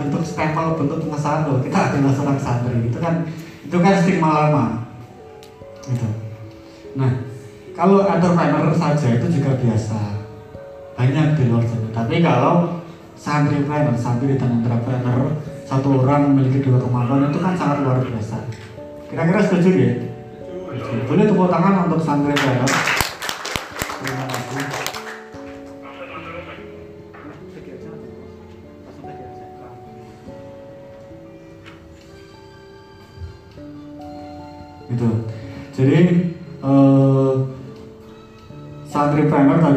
bentuk stempel bentuk pengesahan loh kita adalah seorang santri itu kan. Itu kan stigma lama. Gitu. Nah kalau entrepreneur saja itu juga biasa. Banyak di luar sana. Tapi kalau santri planner santri dan entrepreneur satu orang memiliki dua kemampuan itu kan sangat luar biasa. Kira-kira setuju ya? Boleh tepuk tangan untuk santri planner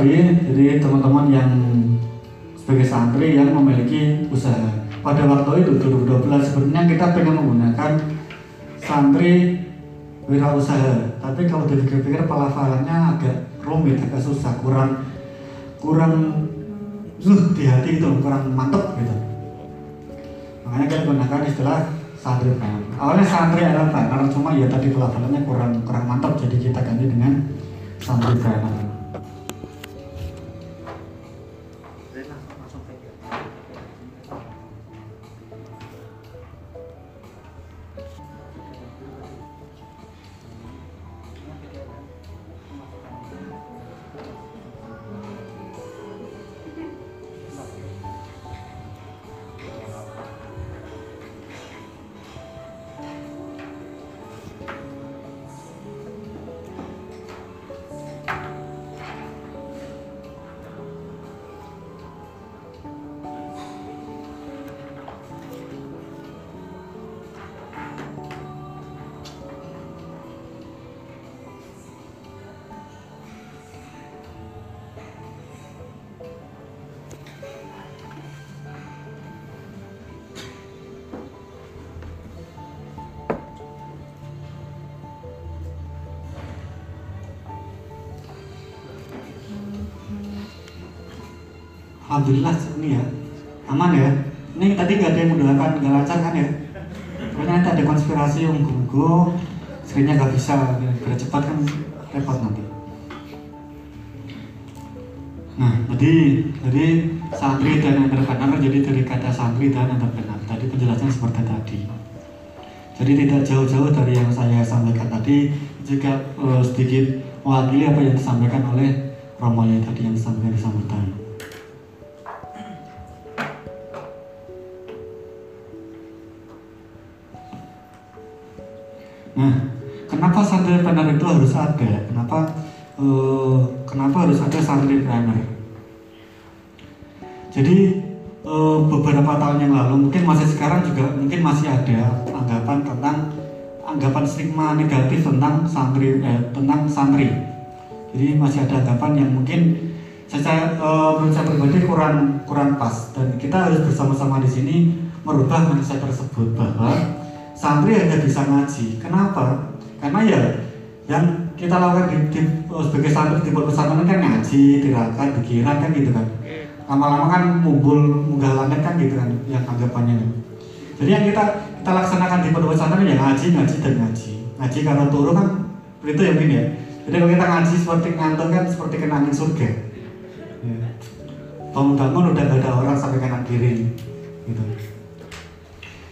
jadi teman-teman yang sebagai santri yang memiliki usaha. Pada waktu itu 2012 sebenarnya kita pengen menggunakan santri wirausaha. Tapi kalau dipikir-pikir pelafalannya agak rumit agak susah. Kurang kurang zuh di hati itu kurang mantep gitu. Makanya kita gunakan istilah santri awalnya santri adalah planner cuma ya tadi pelafalannya kurang kurang mantap jadi kita ganti dengan santri planner Alhamdulillah ini ya aman ya. Ini tadi nggak ada yang mendoakan nggak lancar kan ya? Nanti ada konspirasi yang gugu, screennya nggak bisa biar cepat kan repot nanti. Nah, jadi jadi santri dan entrepreneur jadi dari kata santri dan entrepreneur. Tadi penjelasan seperti tadi. Jadi tidak jauh-jauh dari yang saya sampaikan tadi, juga eh, sedikit mewakili apa yang disampaikan oleh Romonya tadi yang disampaikan di sambutan. Harus ada? Kenapa eh, kenapa harus ada santri planner? Jadi eh, beberapa tahun yang lalu, mungkin masih sekarang juga mungkin masih ada anggapan tentang anggapan stigma negatif tentang santri eh, tentang santri. Jadi masih ada anggapan yang mungkin saya eh, menurut saya pribadi kurang kurang pas dan kita harus bersama-sama di sini merubah mindset tersebut bahwa santri hanya bisa ngaji. Kenapa? Karena ya yang kita lakukan di, di sebagai santri di pondok pesantren kan ngaji, tirakat, pikiran kan gitu kan. Lama-lama kan mumbul munggah langit kan gitu kan yang anggapannya. Jadi yang kita kita laksanakan di pondok pesantren ya ngaji, ngaji dan ngaji. Ngaji karena turun kan itu ya mungkin ya. Jadi kalau kita ngaji seperti ngantuk kan seperti kena angin surga. Ya. Bangun-bangun udah gak ada orang sampai kanan kiri gitu.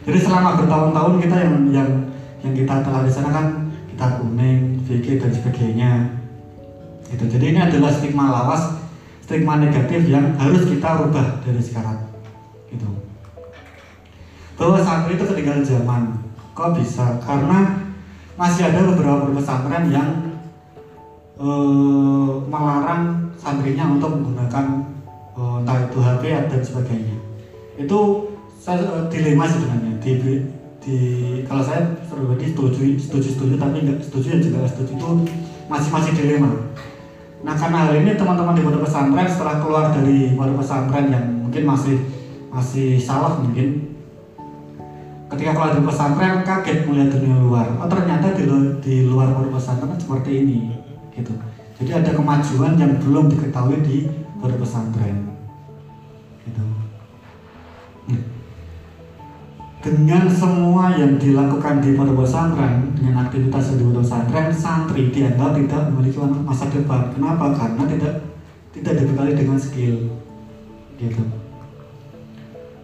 Jadi selama bertahun-tahun kita yang yang yang kita telah di sana kan kuning, VG dan sebagainya. Itu. Jadi ini adalah stigma lawas, stigma negatif yang harus kita rubah dari sekarang. Gitu. Bahwa santri itu ketinggalan zaman. Kok bisa? Karena masih ada beberapa pesantren yang eh, melarang santrinya untuk menggunakan eh, entah itu HP dan sebagainya. Itu eh, dilema sebenarnya di, di kalau saya pribadi setuju setuju setuju tapi nggak setuju dan juga nggak setuju itu masih masih dilema. Nah karena hal ini teman-teman di pondok pesantren setelah keluar dari pondok pesantren yang mungkin masih masih salah mungkin ketika keluar dari pesantren kaget melihat dunia luar. Oh ternyata di, di luar pondok pesantren seperti ini gitu. Jadi ada kemajuan yang belum diketahui di pondok pesantren. Gitu. Nah, dengan semua yang dilakukan di pondok pesantren dengan aktivitas di pondok pesantren santri dianggap tidak memiliki masa depan. Kenapa? Karena tidak tidak dibekali dengan skill. Gitu.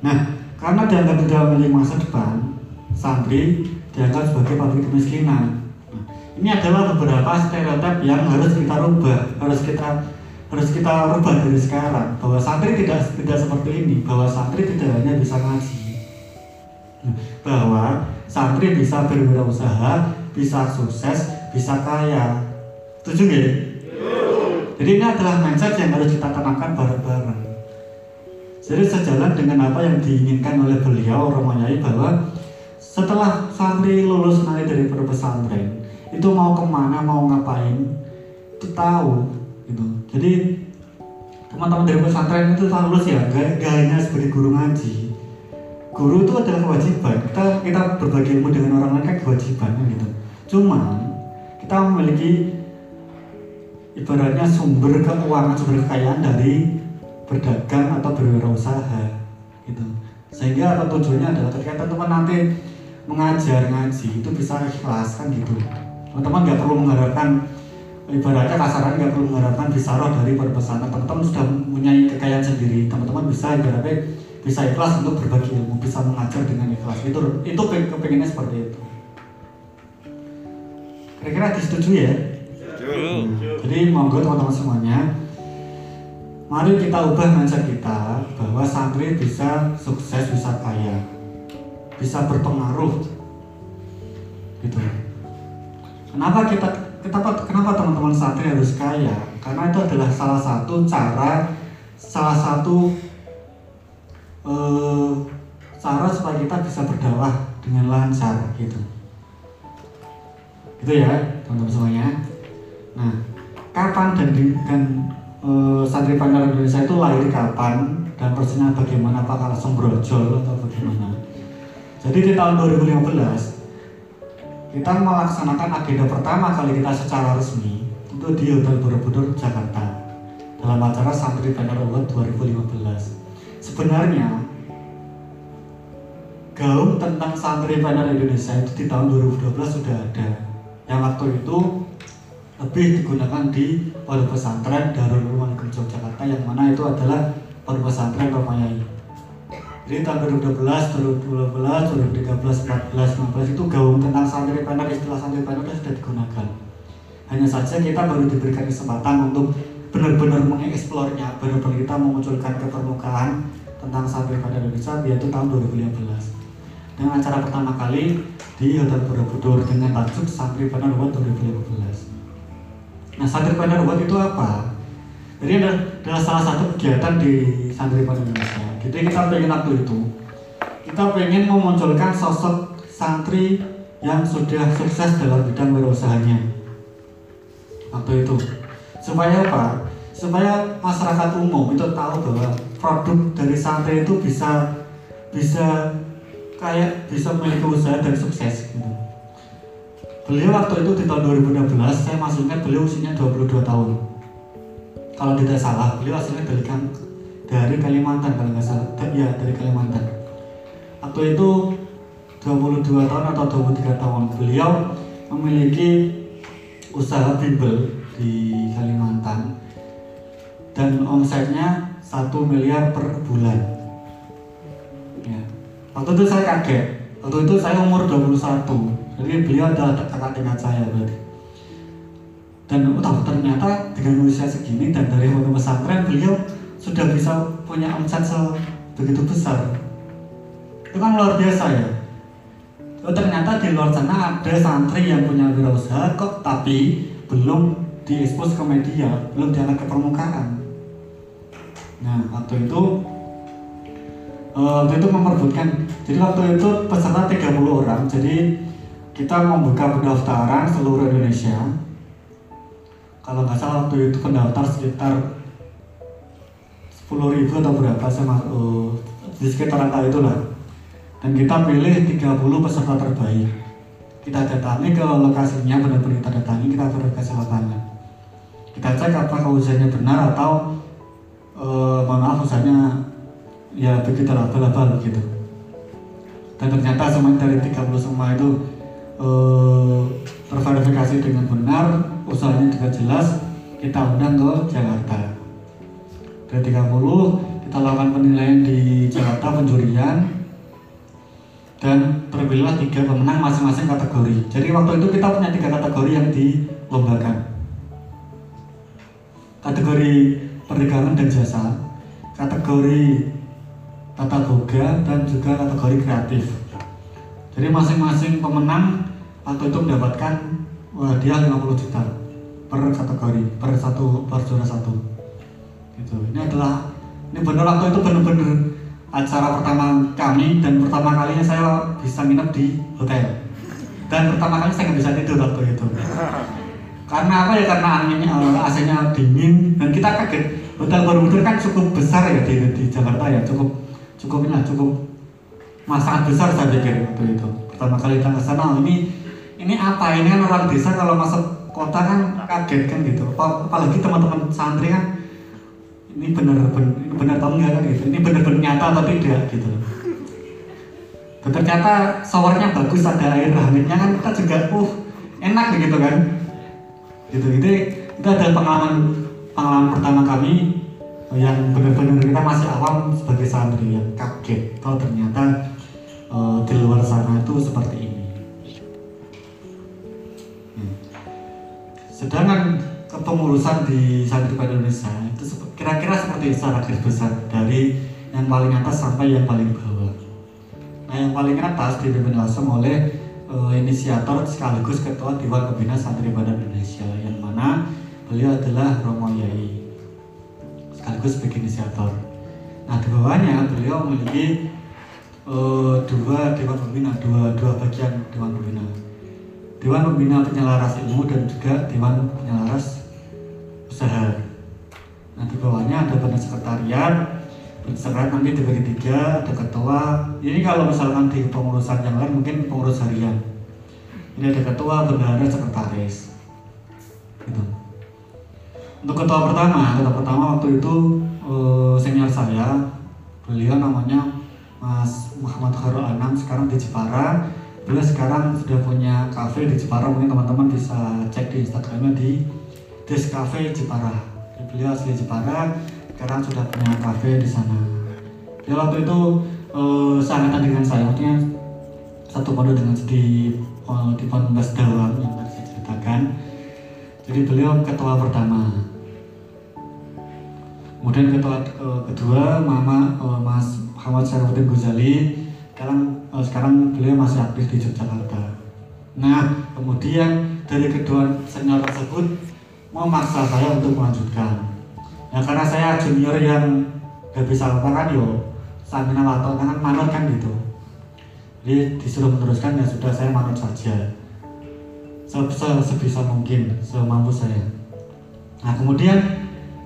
Nah karena dianggap tidak memiliki masa depan santri dianggap sebagai pabrik kemiskinan. Nah, ini adalah beberapa stereotip yang harus kita rubah harus kita harus kita rubah dari sekarang. Bahwa santri tidak tidak seperti ini. Bahwa santri tidak hanya bisa ngaji bahwa santri bisa berwirausaha bisa sukses bisa kaya. Setuju nggak? jadi ini adalah mindset yang harus kita tanamkan bareng-bareng. Jadi sejalan dengan apa yang diinginkan oleh beliau Romayai bahwa setelah santri lulus nanti dari pesantren itu mau ke mana mau ngapain itu tahu gitu. Jadi teman-teman dari pesantren itu lulus ya hanya sebagai guru ngaji guru itu adalah kewajiban. Kita kita berbagi ilmu dengan orang lain kan kewajiban gitu. Cuma kita memiliki ibaratnya sumber keuangan sumber kekayaan dari berdagang atau berwirausaha gitu. Sehingga apa tujuannya adalah ketika teman-teman nanti mengajar ngaji itu bisa ikhlas kan gitu. Teman-teman nggak perlu mengharapkan ibaratnya kasaran nggak perlu mengharapkan bisa roh dari perpesanan teman-teman sudah punya kekayaan sendiri. Teman-teman bisa ibaratnya bisa ikhlas untuk berbagi ilmu bisa mengajar dengan ikhlas. Itu itu kepengennya seperti itu. Kira-kira disetujui ya? Hmm. jadi monggo teman-teman semuanya mari kita ubah mindset kita bahwa santri bisa sukses bisa kaya bisa berpengaruh. Gitu. Kenapa kita kenapa kenapa teman-teman santri harus kaya? Karena itu adalah salah satu cara, salah satu uh, cara supaya kita bisa berdakwah dengan lancar gitu. Gitu ya, teman-teman semuanya. Nah, kapan dan dan uh, santri Indonesia itu lahir kapan dan persisnya bagaimana apakah langsung brojol atau bagaimana? Jadi di tahun 2015 kita melaksanakan agenda pertama kali kita secara resmi itu di Hotel Borobudur Jakarta dalam acara Santri Banner Award 2015 sebenarnya gaung tentang Santri Banner Indonesia itu di tahun 2012 sudah ada yang waktu itu lebih digunakan di Pondok Pesantren Darul Ulum Yogyakarta yang mana itu adalah Pondok Pesantren Romayai jadi tahun 2012, 2012, 2013, 14, 15 itu gaung tentang santri panel, istilah santri panel sudah digunakan. Hanya saja kita baru diberikan kesempatan untuk benar-benar mengeksplornya, benar-benar kita memunculkan ke permukaan tentang santri panel Indonesia yaitu tahun 2015 dengan acara pertama kali di Hotel Borobudur dengan tajuk Santri Panel World 2015. Nah, Santri Panel World itu apa? Jadi adalah salah satu kegiatan di Santri Panel Indonesia. Jadi kita pengen waktu itu kita pengen memunculkan sosok santri yang sudah sukses dalam bidang wirausaha-nya waktu itu. Supaya apa? Supaya masyarakat umum itu tahu bahwa produk dari santri itu bisa bisa kayak bisa memiliki usaha dan sukses gitu. Beliau waktu itu di tahun 2016 saya masih ingat beliau usianya 22 tahun. Kalau tidak salah, beliau aslinya dari dari Kalimantan kalau nggak salah ya dari Kalimantan waktu itu 22 tahun atau 23 tahun beliau memiliki usaha bimbel di Kalimantan dan omsetnya satu miliar per bulan. Ya. waktu itu saya kaget. Waktu itu saya umur 21 jadi beliau adalah kakak tingkat saya berarti. Dan oh, ternyata dengan usia segini dan dari pesantren beliau sudah bisa punya omset begitu besar. Itu kan luar biasa ya. Oh, ternyata di luar sana ada santri yang punya wirausaha kok tapi belum diekspos ke media belum diangkat ke permukaan nah waktu itu uh, waktu itu memperbutkan jadi waktu itu peserta 30 orang. Jadi kita membuka pendaftaran seluruh Indonesia. Kalau nggak salah waktu itu pendaftar sekitar 10 ribu atau berapa sama uh, di sekitar angka itulah. Dan kita pilih 30 peserta terbaik. Kita datangi ke lokasinya benar-benar kita datangi kita verifikasi lapangan kita cek apakah usahanya benar atau uh, mohon maaf usahanya ya begitu lah bala begitu dan ternyata semua dari 30 semua itu uh, terverifikasi dengan benar usahanya juga jelas kita undang ke Jakarta dari 30 kita lakukan penilaian di Jakarta penjurian dan terpilihlah tiga pemenang masing-masing kategori. Jadi waktu itu kita punya tiga kategori yang dilombakan. Kategori perdagangan dan jasa, kategori tata boga dan juga kategori kreatif. Jadi masing-masing pemenang waktu itu mendapatkan hadiah 50 juta per kategori per satu per juara satu. Gitu. Ini adalah ini benar waktu itu benar-benar acara pertama kami dan pertama kalinya saya bisa nginep di hotel dan pertama kali saya nggak bisa tidur waktu itu karena apa ya? Karena anginnya uh, AC-nya dingin. Dan kita kaget. Hotel Borobudur kan cukup besar ya di, di Jakarta ya. Cukup cukup ini cukup masalah besar saya pikir waktu itu. Pertama kali datang ke sana oh, ini ini apa? Ini kan orang desa kalau masuk kota kan kaget kan gitu. Apalagi teman-teman santri kan ini benar benar, benar atau enggak? Kan gitu. Ini benar-benar nyata atau tidak? Gitu. Dan ternyata showernya bagus ada air hangatnya kan kita juga uh enak begitu kan gitu itu itu adalah pengalaman pengalaman pertama kami yang benar-benar kita masih awam sebagai santri yang kaget kalau ternyata uh, di luar sana itu seperti ini hmm. sedangkan kepengurusan di santri pada Indonesia itu kira-kira seperti secara garis besar dari yang paling atas sampai yang paling bawah. Nah yang paling atas dipimpin langsung oleh uh, inisiator sekaligus ketua Dewan Pembina Santri Badan Indonesia yang mana beliau adalah Romo Yai sekaligus sebagai inisiator. Nah di bawahnya beliau memiliki uh, dua Dewan Pembina, dua, dua bagian Dewan Pembina. Dewan Pembina Penyelaras Ilmu dan juga Dewan Penyelaras Usaha. Nah di bawahnya ada badan sekretariat, sekretariat nanti dibagi tiga, ada ketua. Ini kalau misalkan di pengurusan yang lain mungkin pengurus harian. Ini ada ketua, bendahara, sekretaris. Gitu. Untuk ketua pertama, ketua pertama waktu itu uh, senior saya, beliau namanya Mas Muhammad Khairul Anam sekarang di Jepara. Beliau sekarang sudah punya kafe di Jepara, mungkin teman-teman bisa cek di Instagramnya di Des Cafe Jepara beliau asli Jepara sekarang sudah punya kafe di sana. Dia waktu itu uh, seangkatan dengan saya artinya satu pondok dengan di uh, di Pondok Dawang yang tadi saya ceritakan. Jadi beliau ketua pertama. Kemudian ketua uh, kedua Mama uh, Mas Muhammad Syarifudin Ghazali. Sekarang uh, sekarang beliau masih aktif di Yogyakarta. Nah kemudian dari kedua senior tersebut memaksa saya untuk melanjutkan ya karena saya junior yang gak bisa apa kan yo stamina atau kan manut kan gitu. Jadi disuruh meneruskan ya sudah saya manut saja. Se -se sebisa mungkin semampu saya. Nah kemudian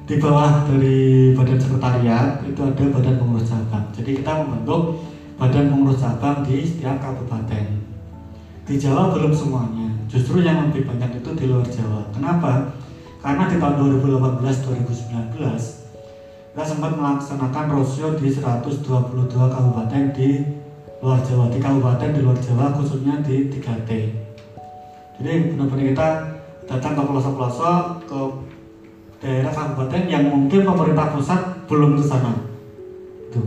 di bawah dari badan sekretariat itu ada badan pengurus cabang. Jadi kita membentuk badan pengurus cabang di setiap kabupaten. Di Jawa belum semuanya justru yang lebih banyak itu di luar Jawa. Kenapa karena di tahun 2018-2019 kita sempat melaksanakan rosio di 122 kabupaten di luar Jawa di kabupaten di luar Jawa khususnya di 3T jadi benar-benar kita datang ke pelosok-pelosok ke daerah kabupaten yang mungkin pemerintah pusat belum ke sana. Itu.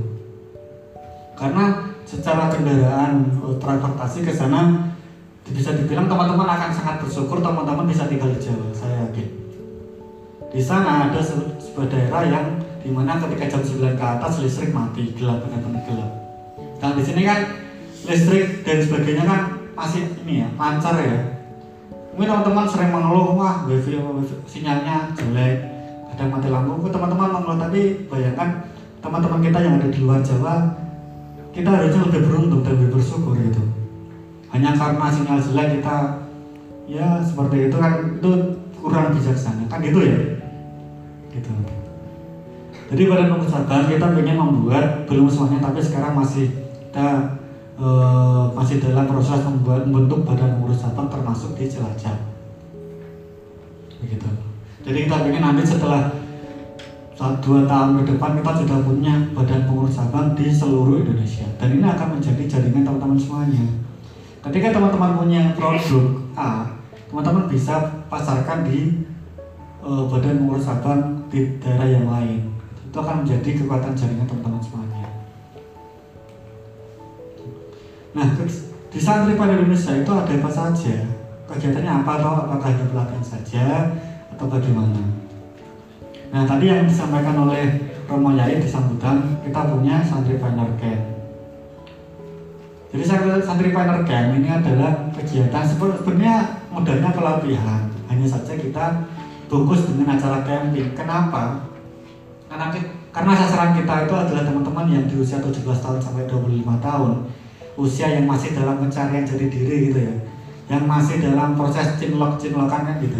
Karena secara kendaraan eh, transportasi ke sana bisa dibilang teman-teman akan sangat bersyukur teman-teman bisa tinggal di Jawa saya yakin di sana ada sebuah daerah yang di mana ketika jam 9 ke atas listrik mati gelap benar-benar gelap. Dan di sini kan listrik dan sebagainya kan masih ini ya lancar ya. Mungkin teman-teman sering mengeluh wah wifi, wifi sinyalnya jelek kadang mati lampu. Teman-teman mengeluh tapi bayangkan teman-teman kita yang ada di luar Jawa kita harusnya lebih beruntung dan lebih bersyukur gitu. Hanya karena sinyal jelek kita ya seperti itu kan itu kurang bijaksana. Kan gitu ya gitu. Jadi nomor cabang kita ingin membuat belum semuanya tapi sekarang masih kita uh, masih dalam proses membuat membentuk badan pengurus cabang termasuk di Cilacap begitu. Jadi kita ingin nanti setelah dua tahun ke depan kita sudah punya badan pengurus cabang di seluruh Indonesia. Dan ini akan menjadi jaringan teman-teman semuanya. Ketika teman-teman punya produk A teman-teman bisa pasarkan di uh, badan pengurus cabang di daerah yang lain itu akan menjadi kekuatan jaringan teman-teman semuanya Nah, di santri pada Indonesia itu ada apa saja? Kegiatannya apa atau apakah hanya pelatihan saja atau bagaimana? Nah, tadi yang disampaikan oleh Romo Yai di sambutan, kita punya santri pioneer camp. Jadi santri pioneer camp ini adalah kegiatan sebenarnya modalnya pelatihan. Hanya saja kita bungkus dengan acara camping. Kenapa? Karena karena sasaran kita itu adalah teman-teman yang di usia 17 tahun sampai 25 tahun. Usia yang masih dalam pencarian jati diri gitu ya. Yang masih dalam proses cinlok cinlokan kan gitu.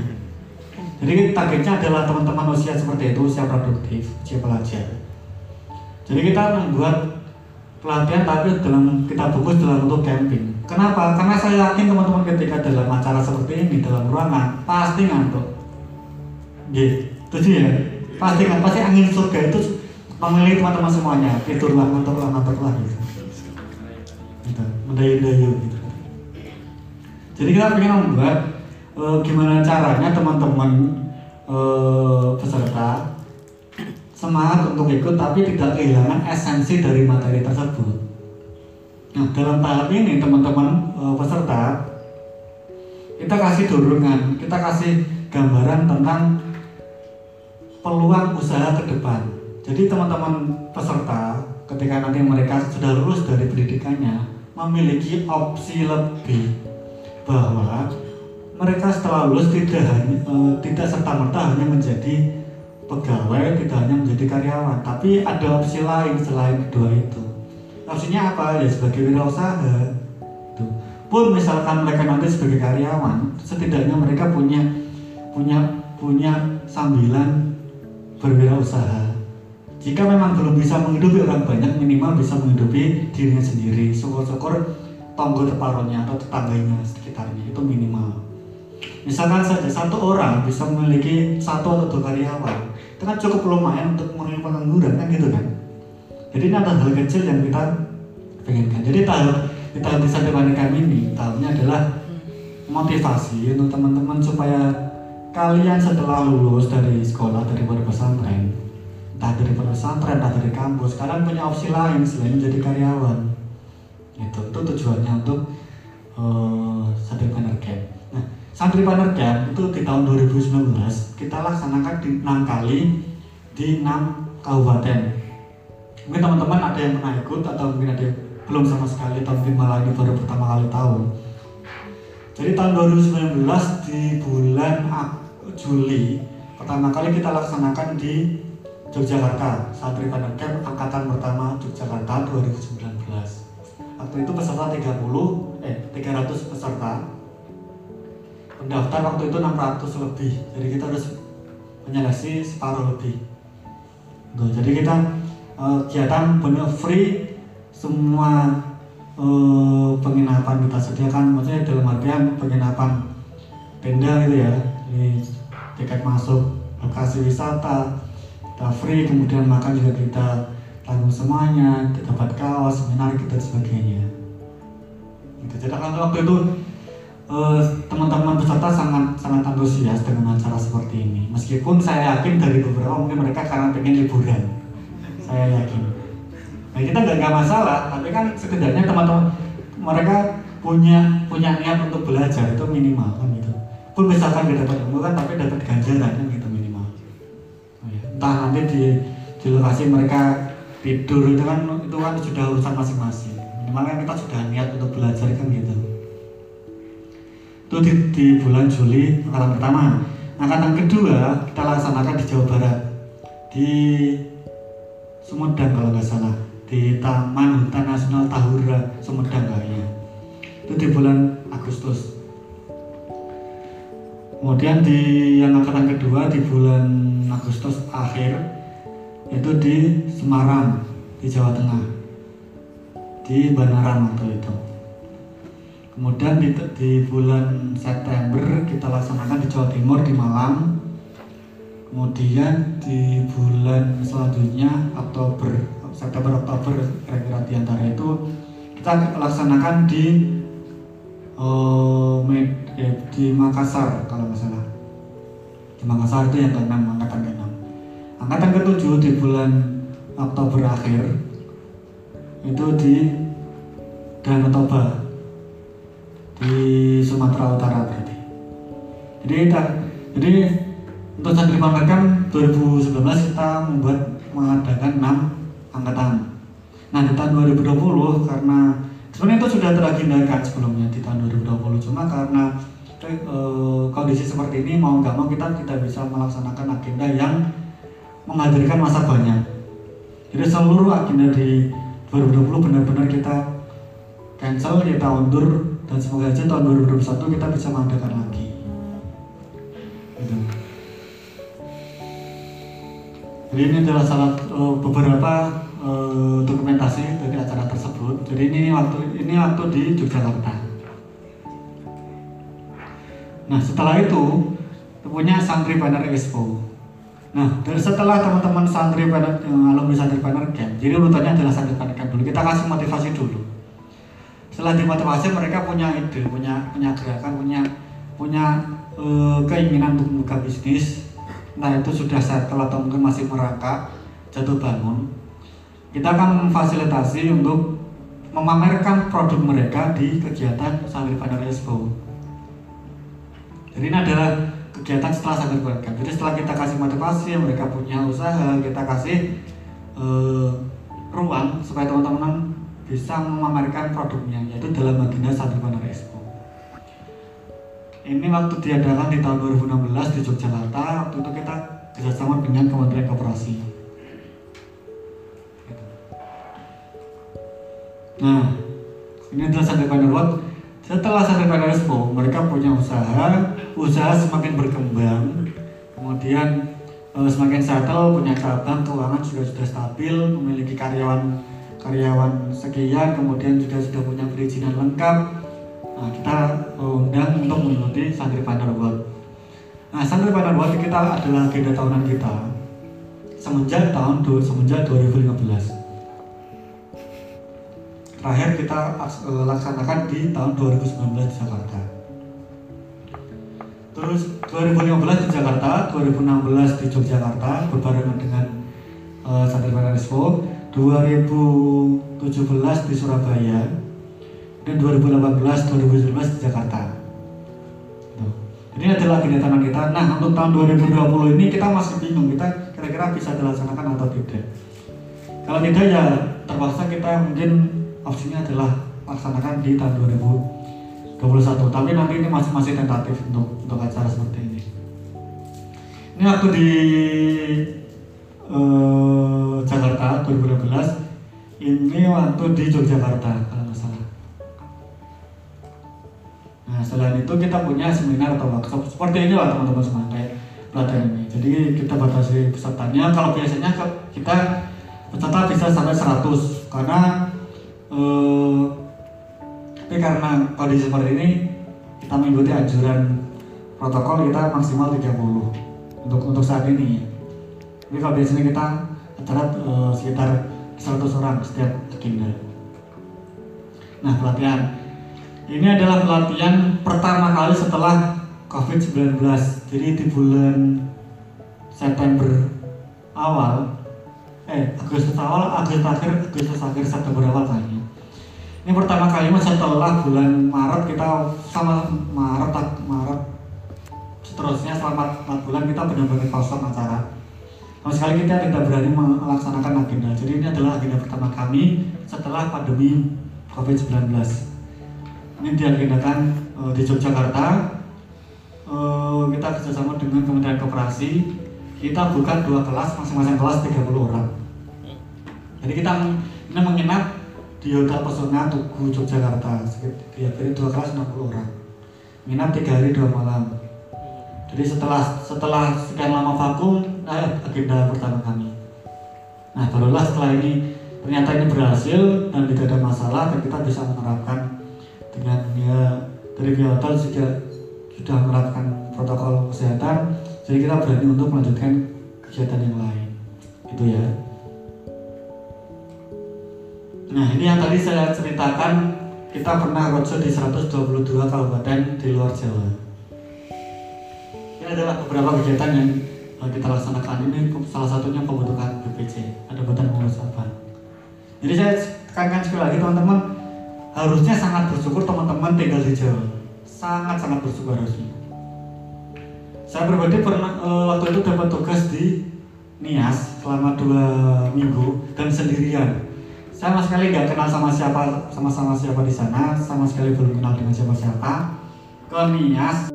Jadi targetnya adalah teman-teman usia seperti itu usia produktif usia pelajar. Jadi kita membuat pelatihan tapi dalam kita bungkus dalam bentuk camping. Kenapa? Karena saya yakin teman-teman ketika dalam acara seperti ini dalam ruangan pasti ngantuk gitu tujuh ya? Pasti kan pasti angin surga itu memilih teman-teman semuanya. Tidurlah ngantuklah ngantuklah gitu. Gitu mendayu-dayu gitu. Jadi kita ingin membuat e, gimana caranya teman-teman e, peserta semangat untuk ikut tapi tidak kehilangan esensi dari materi tersebut. Nah dalam tahap ini teman-teman e, peserta kita kasih dorongan kita kasih gambaran tentang peluang usaha ke depan jadi teman-teman peserta ketika nanti mereka sudah lulus dari pendidikannya memiliki opsi lebih bahwa mereka setelah lulus tidak hanya e, tidak serta merta hanya menjadi pegawai, tidak hanya menjadi karyawan, tapi ada opsi lain selain kedua itu. Opsinya apa ya sebagai wirausaha. Tuh. Pun misalkan mereka nanti sebagai karyawan, setidaknya mereka punya punya punya sambilan berwirausaha jika memang belum bisa menghidupi orang banyak, minimal bisa menghidupi dirinya sendiri. Syukur-syukur tonggo teparonya atau tetangganya sekitarnya itu minimal. Misalkan saja satu orang bisa memiliki satu atau dua karyawan, itu kan cukup lumayan untuk mengurangi pengangguran kan gitu kan. Jadi ini adalah hal kecil yang kita pengenkan. Jadi tahap di tahap desa kami ini tahapnya adalah motivasi untuk teman-teman supaya kalian setelah lulus dari sekolah dari pesantren entah dari pesantren, entah dari kampus, kalian punya opsi lain selain menjadi karyawan. Itu, itu tujuannya untuk uh, santri camp. Nah, santri camp itu di tahun 2019 kita laksanakan di enam kali di enam kabupaten. Mungkin teman-teman ada yang pernah ikut atau mungkin ada yang belum sama sekali atau mungkin malah ini baru pertama kali tahu. Jadi tahun 2019 di bulan Juli. Pertama kali kita laksanakan di Yogyakarta Santri Camp angkatan pertama Yogyakarta 2019 waktu itu peserta 30 eh 300 peserta. Pendaftar waktu itu 600 lebih. Jadi kita harus menyeleksi separuh lebih. Tuh, jadi kita uh, kegiatan benar free. Semua uh, penginapan kita sediakan. Maksudnya dalam artian penginapan tenda gitu ya ini tiket masuk lokasi wisata kita free kemudian makan juga kita tanggung semuanya kita dapat kaos seminar kita dan sebagainya. Gitu. jadi kan waktu itu eh, teman-teman peserta sangat sangat antusias dengan acara seperti ini. Meskipun saya yakin dari beberapa mungkin mereka karena pengen liburan. Saya yakin. Nah kita nggak masalah tapi kan setidaknya teman-teman mereka punya punya niat untuk belajar itu minimal kan gitu pun misalkan nggak dapat ilmu tapi dapat ganjaran kan gitu entah nanti di di lokasi mereka tidur itu kan itu kan sudah urusan masing-masing. Minimal kan kita sudah niat untuk belajar kan gitu. Itu di, di bulan Juli angkatan pertama. Angkatan kedua kita laksanakan di Jawa Barat. Di Sumedang kalau nggak salah. Di Taman Hutan Nasional Tahura Sumedang kayaknya. Itu di bulan Agustus kemudian di yang angkatan kedua di bulan Agustus akhir itu di Semarang di Jawa Tengah. Di Banaran waktu itu. Kemudian di, di bulan September kita laksanakan di Jawa Timur di Malang. Kemudian di bulan selanjutnya Oktober September Oktober kira-kira di antara itu kita laksanakan di uh, di Makassar kalau nggak salah di Makassar itu yang ke-6 angkatan ke-6 angkatan ke-7 di bulan Oktober akhir itu di Danau Toba di Sumatera Utara berarti. Jadi kita, jadi untuk santri pamerkan 2019 kita membuat mengadakan 6 angkatan. Nah di tahun 2020 karena sebenarnya itu sudah teragendakan sebelumnya di tahun 2020 cuma karena e, kondisi seperti ini mau nggak mau kita tidak bisa melaksanakan agenda yang menghadirkan masa banyak. Jadi seluruh agenda di 2020 benar-benar kita cancel, kita undur dan semoga aja tahun 2021 kita bisa mengadakan lagi. Gitu. Jadi ini adalah salah uh, beberapa uh, dokumentasi dari acara tersebut. Jadi ini waktu ini waktu di Yogyakarta. Nah setelah itu punya santri banner expo. Nah dari setelah teman-teman santri banner uh, alumni santri banner camp, jadi urutannya adalah santri banner camp dulu. Kita kasih motivasi dulu. Setelah dimotivasi mereka punya ide, punya punya gerakan, punya punya uh, keinginan untuk membuka bisnis nah itu sudah settle atau mungkin masih merangkak jatuh bangun kita akan memfasilitasi untuk memamerkan produk mereka di kegiatan Santri Bandar Expo jadi ini adalah kegiatan setelah Santri Bandar jadi setelah kita kasih motivasi mereka punya usaha kita kasih uh, ruang supaya teman-teman bisa memamerkan produknya yaitu dalam agenda Santri Bandar Expo ini waktu diadakan di tahun 2016 di Yogyakarta. Waktu itu kita kerjasama dengan Kementerian Koperasi nah ini adalah World setelah Expo mereka punya usaha. Usaha semakin berkembang. Kemudian eh, semakin settle punya cabang keuangan sudah sudah stabil memiliki karyawan karyawan sekian kemudian juga sudah punya perizinan lengkap. Nah, kita undang untuk mengikuti Pandar World. Nah, Pandar World kita adalah agenda tahunan kita. Semenjak tahun semenjak 2015. Terakhir kita eh, laksanakan di tahun 2019 di Jakarta. Terus 2015 di Jakarta, 2016 di Yogyakarta berbarengan dengan uh, Santri Pandar Expo, 2017 di Surabaya, dan 2018 2019 di Jakarta. Ini adalah kegiatan kita. Nah untuk tahun 2020 ini kita masih bingung kita kira-kira bisa dilaksanakan atau tidak. Kalau tidak ya terpaksa kita mungkin opsinya adalah laksanakan di tahun 2021 tapi nanti ini masih masih tentatif untuk untuk acara seperti ini. Ini waktu di uh, Jakarta 2015 ini waktu di Yogyakarta Nah selain itu kita punya seminar atau workshop seperti ini lah teman-teman semua kayak pelatihan ini. Jadi kita batasi pesertanya. Kalau biasanya kita peserta bisa sampai 100 karena eh, tapi karena kondisi seperti ini kita mengikuti anjuran protokol kita maksimal 30 untuk untuk saat ini. Jadi kalau biasanya kita acara eh, sekitar 100 orang setiap agenda. Nah pelatihan ini adalah pelatihan pertama kali setelah COVID-19. Jadi di bulan September awal, eh Agustus awal, Agustus akhir, Agustus akhir September awal kayaknya. Ini pertama kali mas setelah bulan Maret kita sama Maret, Maret. Seterusnya selama 4 bulan kita benar-benar kosong acara. Sama sekali kita tidak berani melaksanakan agenda. Jadi ini adalah agenda pertama kami setelah pandemi COVID-19 ini diagendakan uh, di Yogyakarta. Uh, kita kerjasama dengan Kementerian Koperasi. Kita buka dua kelas masing-masing kelas 30 orang. Jadi kita ini menginap di Hotel Pesona Tugu Yogyakarta. Jadi dua kelas 60 orang. Menginap tiga hari dua malam. Jadi setelah setelah sekian lama vakum eh, agenda pertama kami. Nah barulah setelah ini ternyata ini berhasil dan tidak ada masalah dan kita bisa menerapkan dengan ya dari hotel sudah sudah menerapkan protokol kesehatan jadi kita berani untuk melanjutkan kegiatan yang lain. Itu ya nah ini yang tadi saya ceritakan kita pernah roadshow di 122 kabupaten di luar Jawa. Ini adalah beberapa kegiatan yang kita laksanakan. Ini salah satunya pembentukan BPC ada badan pengurus jadi saya tekankan sekali lagi teman-teman harusnya sangat bersyukur teman-teman tinggal di Jawa. Sangat sangat bersyukur harusnya. Saya pribadi pernah eh, waktu itu dapat tugas di Nias selama dua minggu dan sendirian sama sekali nggak kenal sama siapa sama sama siapa di sana sama sekali belum kenal dengan siapa siapa ke Nias